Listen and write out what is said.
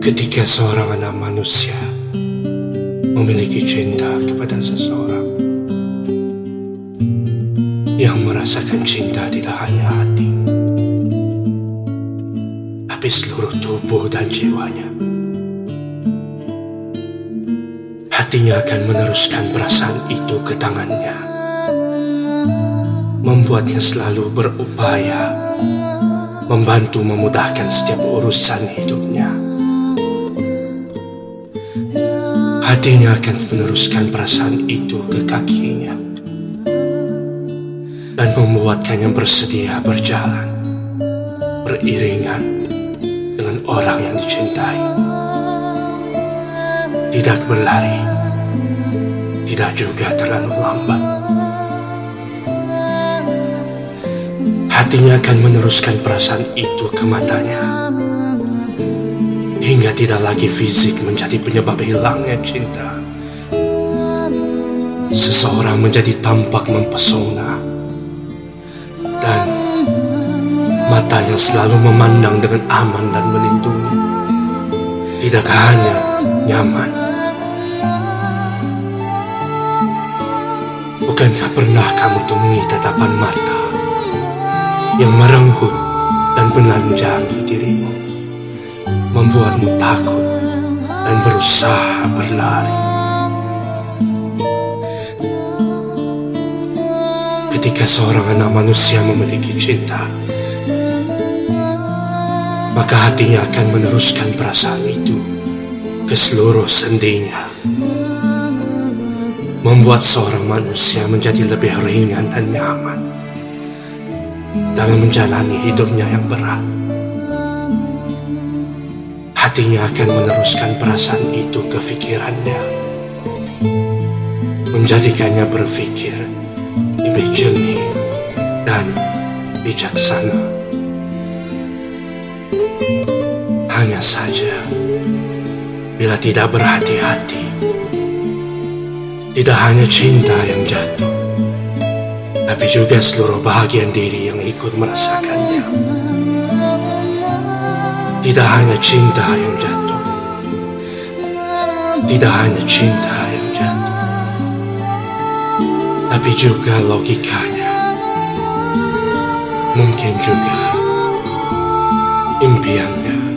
Ketika seorang anak manusia memiliki cinta kepada seseorang yang merasakan cinta tidak hanya hati, tapi seluruh tubuh dan jiwanya. Hatinya akan meneruskan perasaan itu ke tangannya, membuatnya selalu berupaya membantu memudahkan setiap urusan hidupnya. Hatinya akan meneruskan perasaan itu ke kakinya dan membuatkannya bersedia berjalan beriringan dengan orang yang dicintai. Tidak berlari, tidak juga terlalu lambat. Hatinya akan meneruskan perasaan itu ke matanya hingga tidak lagi fisik menjadi penyebab hilangnya cinta. Seseorang menjadi tampak mempesona dan mata yang selalu memandang dengan aman dan melindungi. Tidak hanya nyaman. Bukankah pernah kamu temui tatapan mata yang merenggut dan menelanjangi dirimu? Membuatmu takut dan berusaha berlari. Ketika seorang anak manusia memiliki cinta, maka hatinya akan meneruskan perasaan itu ke seluruh sendinya, membuat seorang manusia menjadi lebih ringan dan nyaman dalam menjalani hidupnya yang berat hatinya akan meneruskan perasaan itu ke pikirannya, menjadikannya berpikir lebih jernih dan bijaksana. Hanya saja, bila tidak berhati-hati, tidak hanya cinta yang jatuh, tapi juga seluruh bahagian diri yang ikut merasakannya. Tidak hanya cinta yang jatuh. Tidak hanya cinta yang jatuh. Tapi juga logikanya. Mungkin juga Impiannya